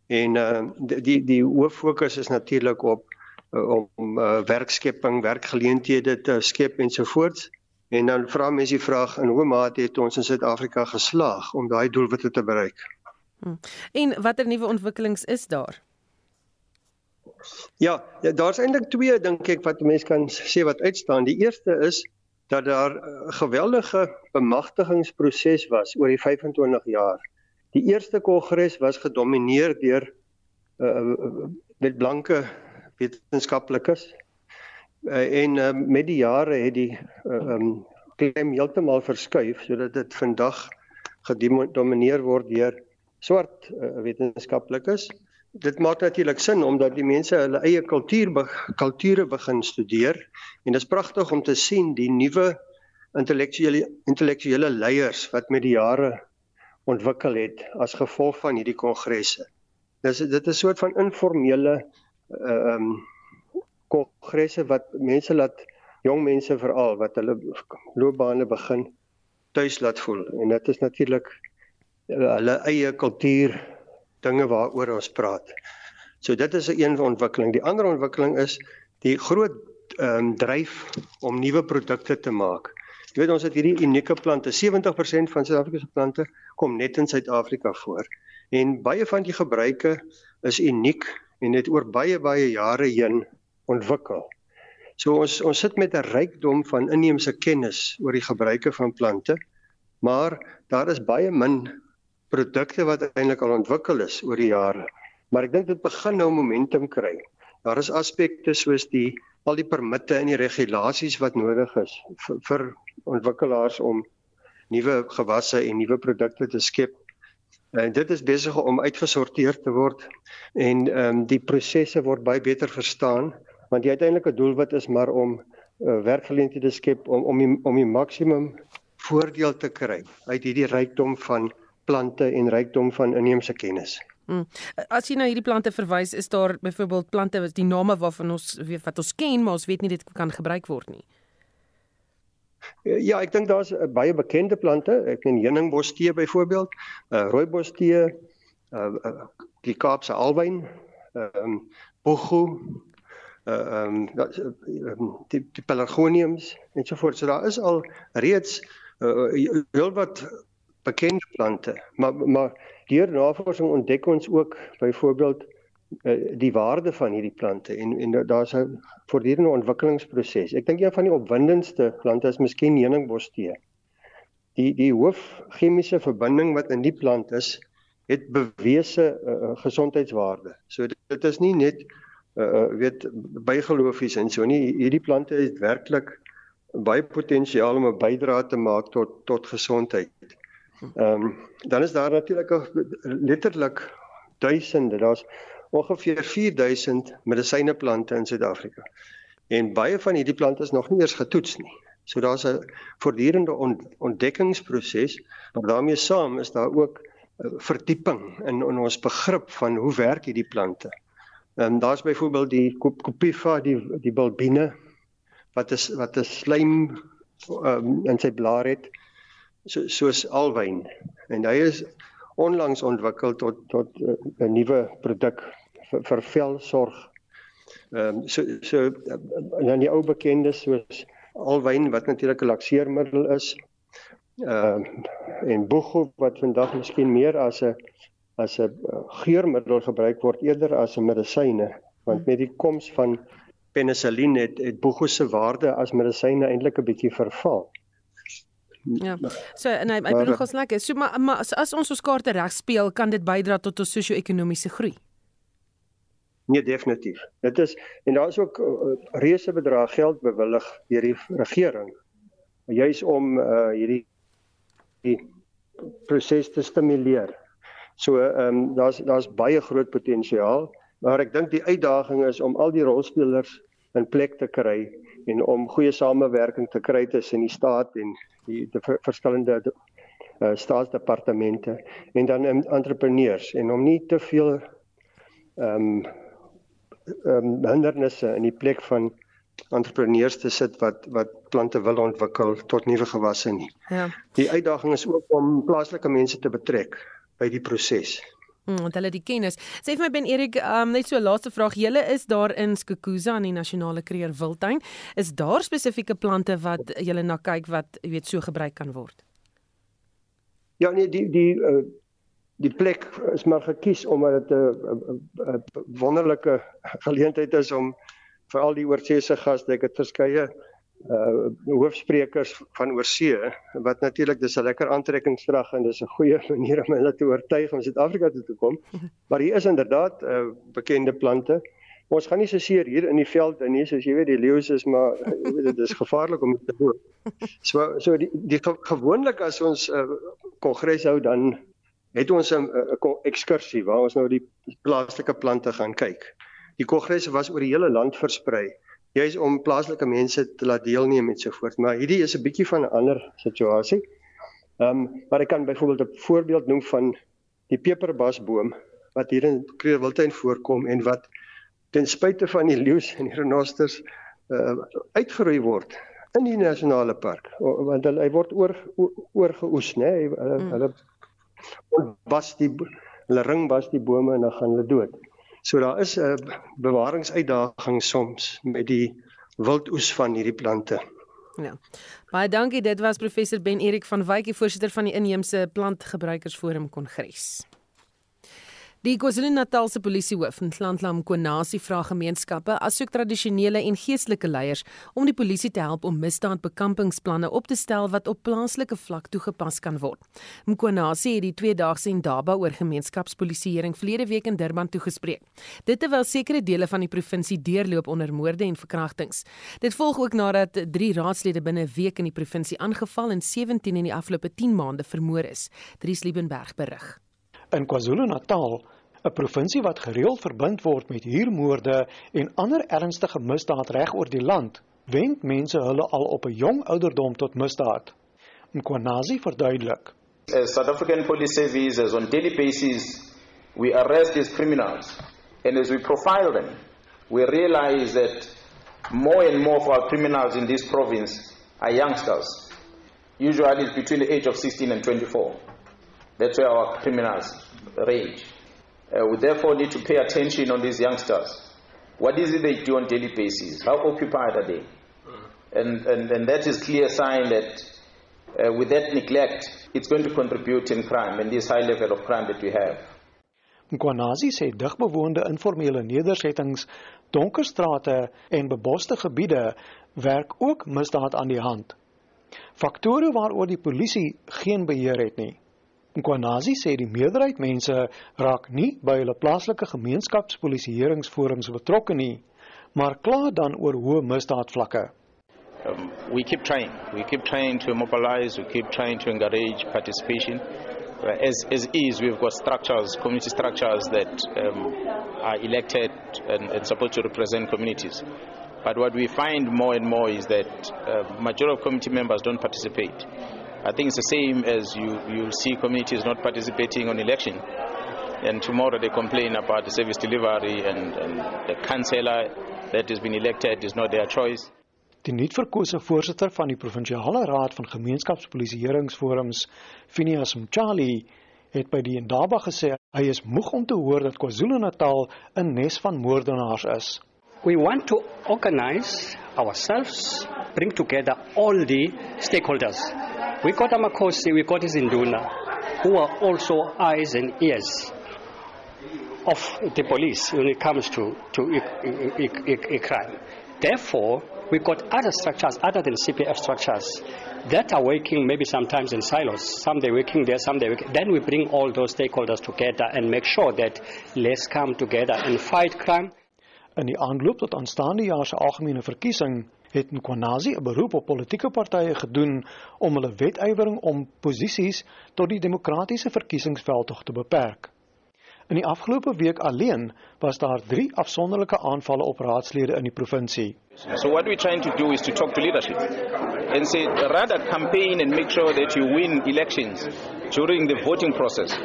En uh die die hoof fokus is natuurlik op uh, om uh, werkskepping, werkgeleenthede te skep ensovoorts. En dan vra mense die vraag in hoe mate het ons in Suid-Afrika geslaag om daai doelwitte te bereik? Hmm. En watter nuwe ontwikkelings is daar? Ja, ja daar's eintlik twee dink ek wat mense kan sê wat uitstaan. Die eerste is dat daar 'n uh, geweldige bemagtigingsproses was oor die 25 jaar. Die eerste kongres was gedomeineer deur uh met blanke wetenskaplikes. Uh, en uh, met die jare het die uh, um klem heeltemal verskuif sodat dit vandag gedomineer word deur swart uh, wetenskaplikes dit maak natuurlik sin omdat die mense hulle eie kultuur kulture begin studeer en dit is pragtig om te sien die nuwe intellektuele intellektuele leiers wat met die jare ontwikkel het as gevolg van hierdie kongresse. Dis dit is 'n soort van informele ehm um, kongresse wat mense laat jong mense veral wat hulle loopbane begin tuis laat voel en dit is natuurlik hulle eie kultuur dinge waaroor ons praat. So dit is 'n een ontwikkeling. Die ander ontwikkeling is die groot ehm um, dryf om nuwe produkte te maak. Jy weet ons het hierdie unieke plante. 70% van Suid-Afrika se plante kom net in Suid-Afrika voor. En baie van die gebruike is uniek en het oor baie baie jare heen ontwikkel. So ons ons sit met 'n rykdom van inheemse kennis oor die gebruike van plante, maar daar is baie min produkte wat eintlik al ontwikkel is oor die jare. Maar ek dink dit begin nou momentum kry. Daar is aspekte soos die al die permitte en die regulasies wat nodig is vir, vir ontwikkelaars om nuwe gewasse en nuwe produkte te skep. En dit is besig om uitgesorteer te word en ehm um, die prosesse word baie beter verstaan want die uiteindelike doelwit is maar om uh, werkgeleenthede te skep om om die, om die maksimum voordeel te kry uit hierdie rykdom van plante en rykdom van inheemse kennis. Hmm. As jy na hierdie plante verwys, is daar byvoorbeeld plante wat die name waarvan ons weet wat ons ken, maar ons weet nie dit kan gebruik word nie. Ja, ek dink daar's uh, baie bekende plante. Ek ken heuningbostee byvoorbeeld, uh, rooibostee, uh, uh, die Kaapse alwyn, ehm um, bogo, ehm um, die, die pelargoniums en so voort. So daar is al reeds uh, heel bekende plante, maar maar deur navorsing ontdek ons ook byvoorbeeld uh, die waarde van hierdie plante en en daar's 'n voortdurende ontwikkelingsproses. Ek dink een van die opwindendste plante is miskien heuningbostee. Die die hoof chemiese verbinding wat in die plant is, het bewese uh, gesondheidswaarde. So dit, dit is nie net uh weet bygeloofies en so nie. Hierdie plante het werklik baie potensiaal om 'n bydrae te maak tot tot gesondheid. Ehm um, dan is daar natuurlik letterlik duisende. Daar's ongeveer 4000 medisyneplante in Suid-Afrika. En baie van hierdie plante is nog nie eers getoets nie. So daar's 'n voortdurende ontdekkingsproses, maar daarmee saam is daar ook uh, verdieping in, in ons begrip van hoe werk hierdie plante. Ehm um, daar's byvoorbeeld die Copifa, die die bulbine wat is wat 'n slaim um, in sy blaar het so, soos alwyn en hy is onlangs ontwikkel tot tot uh, 'n nuwe produk vir, vir velsorg. Ehm um, so so uh, dan die ou bekendes soos alwyn wat natuurlik 'n lakseermiddel is. Ehm uh, en boego wat vandag miskien meer as 'n as 'n uh, geurmiddel gebruik word eerder as 'n medisyne want met die koms van penicillin het het boego se waarde as medisyne eintlik 'n bietjie verval. Ja. So en hy hy bedoel ons lekker. So maar, maar as, as ons ons kaarte reg speel, kan dit bydra tot ons sosio-ekonomiese groei. Nee, definitief. Dit is en daar is ook uh, reuse bedrag geld bewillig deur die regering juis om uh, hierdie die proses te stimuleer. So ehm um, daar's daar's baie groot potensiaal, maar ek dink die uitdaging is om al die rolspelers in plek te kry en om goeie samewerking te kry tussen die staat en die, die verskillende uh, staatsdepartemente en dan um, entrepreneurs en om nie te veel ehm um, um, hindernisse in die plek van entrepreneurs te sit wat wat plante wil ontwikkel tot nuwe gewasse nie. Ja. Die uitdaging is ook om plaaslike mense te betrek by die proses. Mm, want hulle die kennis. Sê vir my Ben Erik, um, net so laaste vraag. Julle is daar in Skukuza in die Nasionale Kreer Wildtuin. Is daar spesifieke plante wat julle na kyk wat jy weet so gebruik kan word? Ja nee, die die uh, die plek is maar gekies omdat dit 'n wonderlike geleentheid is om vir al die oorseese gaste, ek het verskeie uh hoofsprekers van oorsee wat natuurlik dis 'n lekker aantrekkingskrag en dis 'n goeie manier om hulle te oortuig om Suid-Afrika toe te kom. Maar hier is inderdaad uh bekende plante. Ons gaan nie so seer hier in die veld in nie, soos jy weet die leeu's is maar jy weet dit is gevaarlik om te loop. So so die, die gewoonlik as ons 'n uh, kongres hou dan het ons 'n uh, ekskursie waar ons nou die plaaslike plante gaan kyk. Die kongres was oor die hele land versprei juis om plaaslike mense te laat deelneem en so voort. Maar hierdie is 'n bietjie van 'n ander situasie. Ehm, um, maar ek kan byvoorbeeld 'n voorbeeld noem van die peperbasboom wat hier in Kreerwiltuin voorkom en wat ten spyte van die leeu's en die renosters uh, uitgeroei word in die nasionale park want hulle hy word oor oorgeoes nê hulle mm. hulle was die hulle ring was die bome en dan gaan hulle dood. So daar is 'n bewaringsuitdaging soms met die wildoes van hierdie plante. Ja. Baie dankie. Dit was professor Ben Erik van Wyk, voorsitter van die inheemse plantgebruikersforum kongres. Die KwaZulu-Natalse polisiehoof, Nhlanhla Mkonasi, vra gemeenskappe asook tradisionele en geestelike leiers om die polisie te help om misdaadbekampingsplanne op te stel wat op plaaslike vlak toegepas kan word. Mkonasi het die tweedaagse Indaba oor gemeenskapspolisieering verlede week in Durban toegespreek. Dit terwyl sekere dele van die provinsie deurloop onder moorde en verkrachtings. Dit volg ook nadat 3 raadslede binne 'n week in die provinsie aangeval en 17 in die afgelope 10 maande vermoor is. Dries Liebenberg berig. In KwaZulu-Natal 'n provinsie wat gereeld verbind word met huurmoorde en ander ernstige misdaad reg oor die land, wend mense hulle al op 'n jong ouderdom tot misdaad. Mkwanazi verduidelik. As South African Police Service as on daily basis we arrest these criminals and as we profile them we realize that more and more of our criminals in this province are youngsters usually between the age of 16 and 24 that's where our criminals range Uh, we therefore need to pay attention on these youngsters. What is it they do on daily basis? How occupied are they? And, and, and that is clear sign that uh, with that neglect, it's going to contribute in crime and this high level of crime that we have. Mkwanazi sê digbewoonde informele nedersettings, donker strate en beboste gebiede werk ook misdaad aan die hand. Faktore waaroor die polisie geen beheer het nie. Nkwanazi sê die meerderheid mense raak nie by hulle plaaslike gemeenskapspolisieeringsforums betrokke nie, maar kla dan oor hoë misdaadvlakke. Um, we keep trying. We keep trying to mobilize, we keep trying to encourage participation. Uh, as, as is, we've got structures, community structures that um, are elected and, and supposed to represent communities. But what we find more and more is that uh, majority of community members don't participate. I think it's the same as you, you see communities not participating on election. And tomorrow they complain about the service delivery and, and the councillor that has been elected is not their choice. Die nuutverkose voorsitter van die provinsiale raad van gemeenskapspolisieeringsforums, Phineas Mchali, het by die Indaba gesê hy is moeg om te hoor dat KwaZulu-Natal 'n nes van moordenaars is. We want to organize ourselves, bring together all the stakeholders We got Amakosi, we got Zinduna, who are also eyes and ears of the police when it comes to, to crime. Therefore, we got other structures other than CPF structures that are working maybe sometimes in silos. Some they're working there, some they're working. Then we bring all those stakeholders together and make sure that let's come together and fight crime. In die aanloop tot aanstaande jaar se algemene verkiesing het Nkwanazi 'n beroep op politieke partye gedoen om hulle wetywering om posisies tot die demokratiese verkiesingsveldtog te beperk. In die afgelope week alleen was daar 3 afsonderlike aanvalle op raadslede in die provinsie. So what we're trying to do is to talk to leadership and say rather campaign and make sure that you win elections during the voting process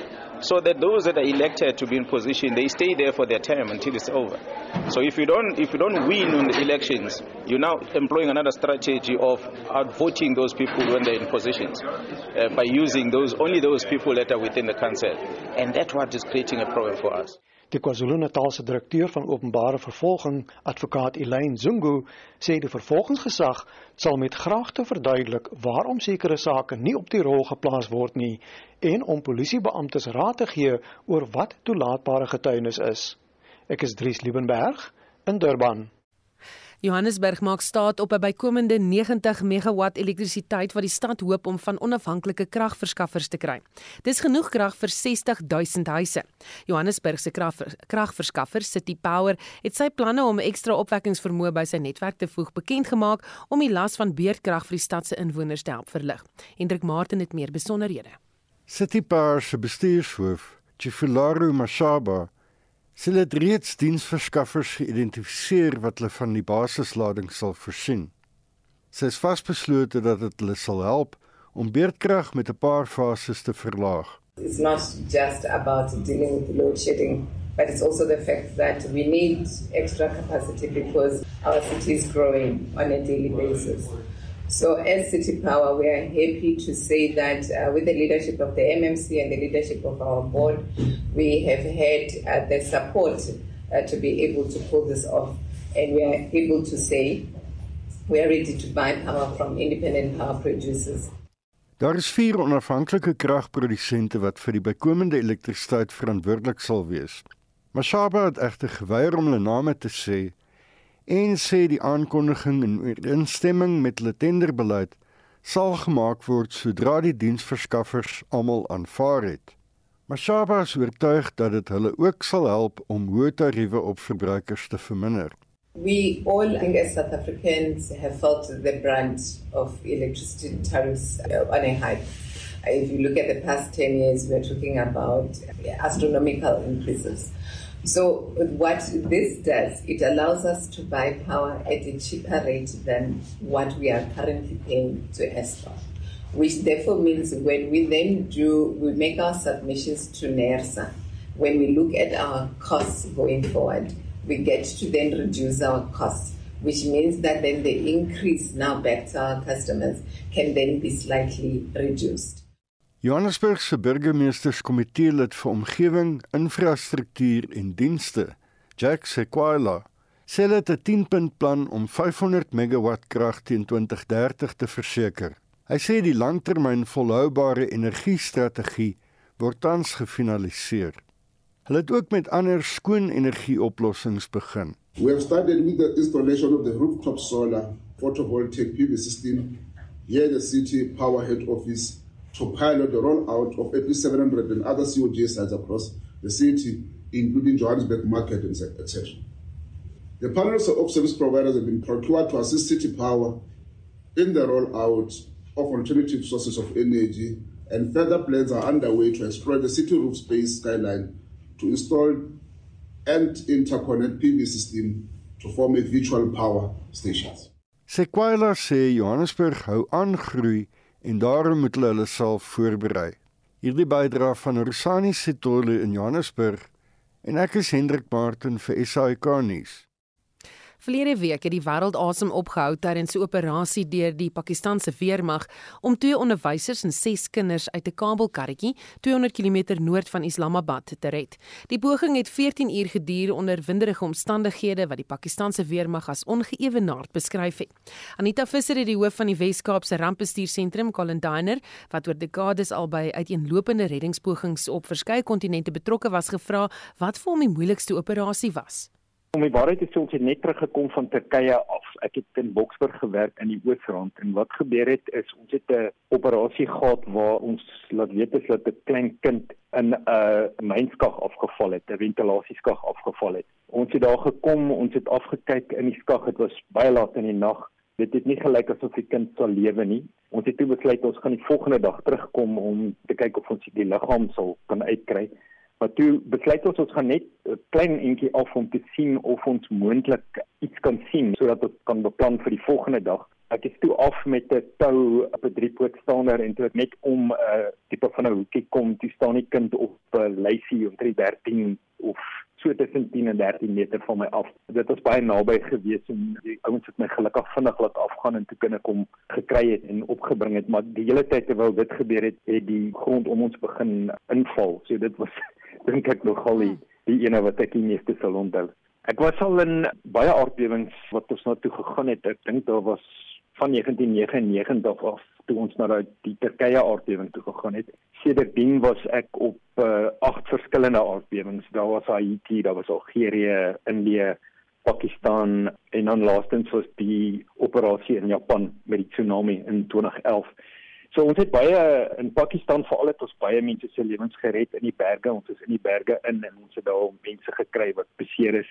so that those that are elected to be in position they stay there for their term until it's over. So if you don't if you don't win in the elections you're now employing another strategy of outvoting those people when they're in positions uh, by using those only those people that are within the council. And that's what is creating a problem for us Die KwaZulu-Natalse direkteur van openbare vervolging, advokaat Elaine Zungu, sê die vervolgingsgesag sal met graagte verduidelik waarom sekere sake nie op die rol geplaas word nie en om polisiebeamptes raad te gee oor wat toelaatbare getuienis is. Ek is Dries Liebenberg in Durban. Johannesburg maak staat op 'n bykomende 90 megawatt elektrisiteit wat die stad hoop om van onafhanklike kragverskaffers te kry. Dis genoeg krag vir 60 000 huise. Johannesburg se kragverskaffer, City Power, het sy planne om ekstra opwekkingsvermoë by sy netwerk te voeg bekend gemaak om die las van beurtkrag vir die stad se inwoners te help verlig. Hendrik Martin het meer besonderhede. City Power se bestuurshoof, Chifularu Mashaba, sê dit reeds diensverskaffers geïdentifiseer wat hulle van die basislading sal voorsien. Sy is vasbeslote dat dit hulle sal help om beurtkrag met 'n paar fases te verlaag. It's not just about dealing with load shedding but it's also the fact that we need extra capacity because our city is growing on a daily basis. So, as City Power, we are happy to say that uh, with the leadership of the MMC and the leadership of our board, we have had uh, the support uh, to be able to pull this off. And we are able to say we are ready to buy power from independent power producers. Daar is vier onafhanklike kragprodusente wat vir die bykomende elektrisiteit verantwoordelik sal wees. Mashaba het egter geweier om hulle name te sê en sê die aankondiging in ooreenstemming met hulle tenderbeleid sal gemaak word sodra die diensverskaffers almal aanvaar het. Mashaba is oortuig dat dit hulle ook sal help om hoë tariewe op verbruikers te verminder. We all, I as South Africans, have felt the brunt of electricity tariffs on a hike. If you look at the past 10 years, we're talking about astronomical increases. So, what this does, it allows us to buy power at a cheaper rate than what we are currently paying to Eskom. Which therefore means when we then do, we make our submissions to NERSA, when we look at our costs going forward, we get to then reduce our costs, which means that then the increase now back to our customers can then be slightly reduced. Johannesburg se burgemeesterskomitee lid vir omgewing, infrastruktuur en dienste, Jack Sequoia, sê dit 'n 10-punt plan om 500 megawatt krag teen 2030 te verseker. Hy sê die langtermyn volhoubare energiestrategie word tans gefinaliseer. Hulle het ook met ander skoon energieoplossings begin. We have started with the installation of the rooftop solar photovoltaic PV system here at the city power head office to pilot the rollout of at least 700 and other COG sites across the city, including Johannesburg Market, etc. The panels of service providers have been procured to assist City Power in the rollout of alternative sources of energy, and further plans are underway to explore the city roof space skyline to install and interconnect PV system to form a virtual power stations. Sequoia Johannesburg hou aan groei en daarom moet hulle hulle self voorberei. Hierdie bydra van Rosani Sitole in Johannesburg en ek is Hendrik Martin vir SAK nuus. Verlede week het die wêreld asem opgehou tydens 'n operasie deur die Pakistanse weermag om twee onderwysers en ses kinders uit 'n Kabelkarretjie 200 km noord van Islamabad te red. Die poging het 14 uur geduur onder winderige omstandighede wat die Pakistanse weermag as ongeëwenaard beskryf het. Anita Visser het die hoof van die Wes-Kaapse Rampbestuursentrum, Colin Diner, wat oor dekades al by uiteenlopende reddingspogings op verskeie kontinente betrokke was, gevra wat vir hom die moeilikste operasie was. Om die waarheid te sê, ons het net teruggekom van Turkye af. Ek het in Boksburg gewerk in die Oosrand en wat gebeur het is ons het 'n operasie gehad waar ons laat weet is dat 'n klein kind in 'n uh, mynskag afgeval het, 'n ventilasieskag afgeval het. Ons het daar gekom, ons het afgekyk in die skag. Dit was baie laat in die nag. Dit het nie gelyk asof die kind sal lewe nie. Ons het toe besluit ons gaan die volgende dag terugkom om te kyk of ons die liggaam sal kan uitkry. Maar toe besluit ons ons gaan net 'n klein entjie af om te sien of ons moontlik iets kan sien sodat ons kan beplan vir die volgende dag. Ek het toe af met 'n tou op 'n driepoot staander en toe net om 'n uh, tipe van 'n hoekie kom, toe staan die kind op 'n uh, lysie om 13 of so tussen 10 en 13 meter van my af. Dit was baie naby gewees en die ouens het my gelukkig vinnig laat afgaan en toe kan ek hom gekry het en opgebring het, maar die hele tyd terwyl dit gebeur het, het die grond om ons begin inval. So dit was dink ek nogal die, die ene wat ek die meeste sal onthou. Ek was al in baie aardbewings wat ons na toe gegaan het. Ek dink daar was van 1999 af toe ons na die Turkye aardbewing toe gegaan het. Sedertdien was ek op uh, agt verskillende aardbewings. Daar was Haiti, daar was Algerië, Indië, Pakistan en dan laastens was die operasie in Japan met die tsunami in 2011. So ons het baie in Pakistan veral het ons baie mense se lewens gered in die berge. Ons is in die berge in en ons het daar mense gekry wat beseer is.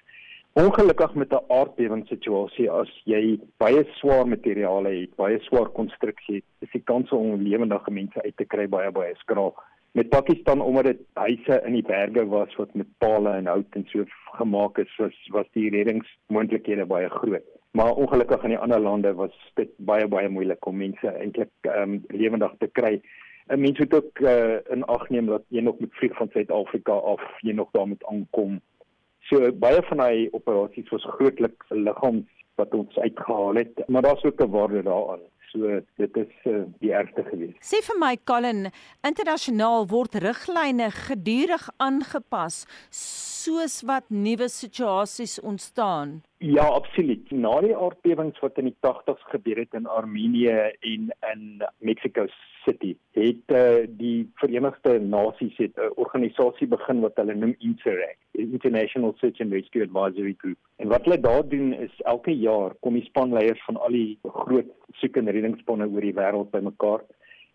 Ongelukkig met 'n aardbewing situasie as jy baie swaar materiale het, baie swaar konstruksie het, is die kans om lewendige mense uit te kry baie baie skraal. Met Pakistan omdat dit huise in die berge was wat met pale en hout en so gemaak is, was was die reddingsmoontlikhede baie groot. Maar ongelukkig in die ander lande was dit baie baie moeilik om mense eintlik ehm um, lewendig te kry. 'n Mens moet ook uh, in ag neem dat jy nog met vlieg van Suid-Afrika af, jy nog daar moet aankom So baie van daai operasies was grootliks liggaams wat ons uitgehaal het, maar daar's ook 'n waarde daaraan. So dit is uh, die ergste gewees. Sê vir my Colin, internasionaal word riglyne gedurig aangepas soos wat nuwe situasies ontstaan. Ja, absoluut. Na die aardbewings wat in die 80's gebeur het in Armenië en in Mexico City, het uh, die Verenigde Nasies 'n uh, organisasie begin wat hulle noem INSERAC, International Search and Rescue Advisory Group. En wat hulle daar doen is elke jaar kom die spanleiers van al die groot soek- en reddingsspanne oor die wêreld bymekaar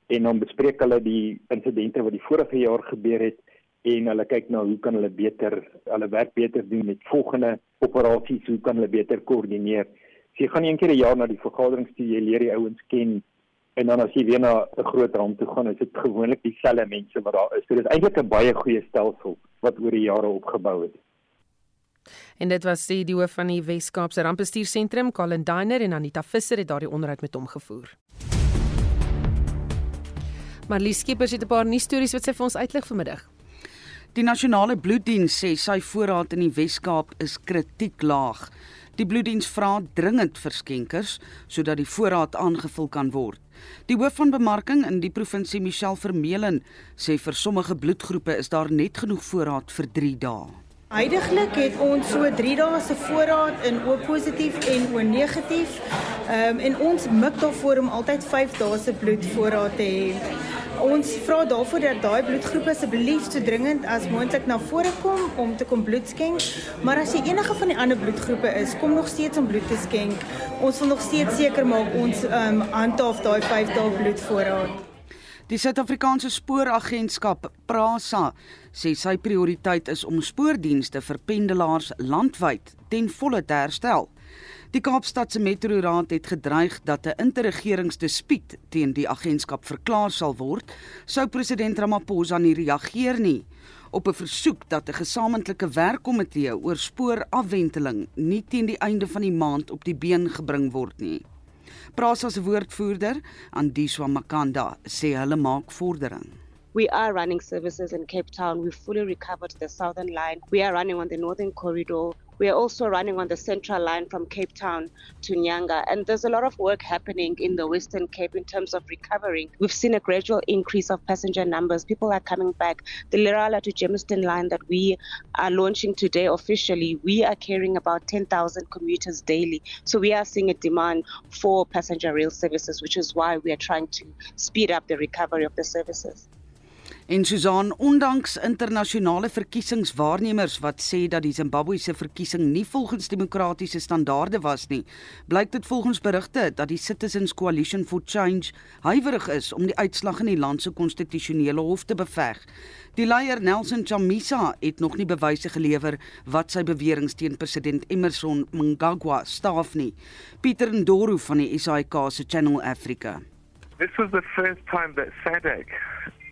en dan bespreek hulle die insidente wat die vorige jaar gebeur het en hulle kyk na hoe kan hulle beter hulle werk beter doen met volgende operasies, hoe kan hulle beter koördineer. So jy gaan een keer 'n jaar na die vergaderings toe jy leer die ouens ken en dan as jy weer na 'n groot ramp toe gaan, is dit gewoonlik dieselfde mense wat daar is. So dit is eintlik 'n baie goeie stelsel wat oor die jare opgebou het. En dit was die hoof van die Wes-Kaapse Rampbestuursentrum, Colin Diner en Anita Visser het daardie onderhoud met hom gevoer. Marlies Skeepers het 'n paar nuus stories wat sy vir ons uitlig vanmiddag. Die nasionale bloeddiens sê sy voorraad in die Wes-Kaap is kritiek laag. Die bloeddiens vra dringend vir skenkers sodat die voorraad aangevul kan word. Die hoof van bemarking in die provinsie, Michelle Vermeulen, sê vir sommige bloedgroepe is daar net genoeg voorraad vir 3 dae. Huidiglik het ons so 3 dae se voorraad in O positief en O negatief. Ehm um, en ons mik daarvoor om altyd 5 dae se bloedvoorraad te hê. Ons vra daarvoor dat daai bloedgroepe asseblief so dringend as moontlik na vore kom om te kom bloed skenk. Maar as jy enige van die ander bloedgroepe is, kom nog steeds om bloed te skenk. Ons wil nog steeds seker maak ons ehm um, handhaaf daai 5 dae bloedvoorraad. Die Suid-Afrikaanse Spooragentskap, PRASA, sê sy prioriteit is om spoordienste vir pendelaars landwyd ten volle te herstel. Die Kaapstadse Metroraad het gedreig dat 'n interregeringsdispuut teen die agentskap verklaar sal word, sou president Ramaphosa nie reageer nie op 'n versoek dat 'n gesamentlike werkkomitee oor spoorafwenteling nie teen die einde van die maand op die been gebring word nie. Prasa se woordvoerder, Andiswa Makanda, sê hulle maak vordering. We are running services in Cape Town. We've fully recovered the southern line. We are running on the northern corridor. We are also running on the central line from Cape Town to Nyanga. And there's a lot of work happening in the Western Cape in terms of recovering. We've seen a gradual increase of passenger numbers. People are coming back. The Lerala to Germiston line that we are launching today officially, we are carrying about 10,000 commuters daily. So we are seeing a demand for passenger rail services, which is why we are trying to speed up the recovery of the services. En Susan, ondanks internasionale verkiesingswaarnemers wat sê dat die Zimbabwese verkiesing nie volgens demokratiese standaarde was nie, blyk dit volgens berigte dat die Citizens Coalition for Change huiwerig is om die uitslag in die land se konstitusionele hof te beveg. Die leier Nelson Chamisa het nog nie bewyse gelewer wat sy beweringe teen president Emmerson Mnangagwa staaf nie. Pieter Ndoro van die SAK se Channel Africa. This was the first time that SADC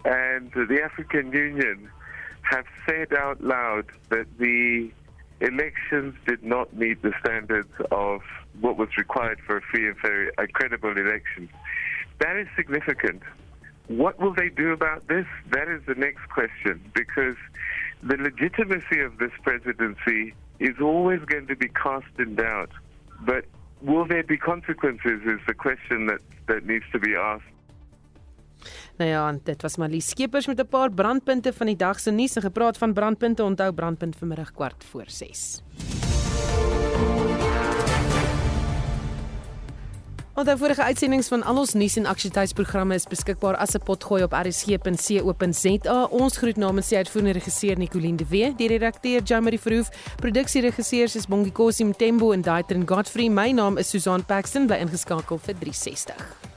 and the African Union have said out loud that the elections did not meet the standards of what was required for a free and fair, a credible election. That is significant. What will they do about this? That is the next question because the legitimacy of this presidency is always going to be cast in doubt. But will there be consequences is the question that, that needs to be asked. Nou ja, dit was maar Lies Skeepers met 'n paar brandpunte van die dag se nuus en gepraat van brandpunte. Onthou brandpunt vanmiddag kwart voor 6. Onder vorige uitsendings van al ons nuus en aktualiteitsprogramme is beskikbaar as 'n potgooi op rsg.co.za. Ons groet namens die uitvoerende regisseur Nicoline de Wee, die redakteur Jamie Verhoef, produksieregisseurs is Bongi Kosim Tembo en Daitrin Godfrey. My naam is Susan Paxton, bly ingeskakel vir 360.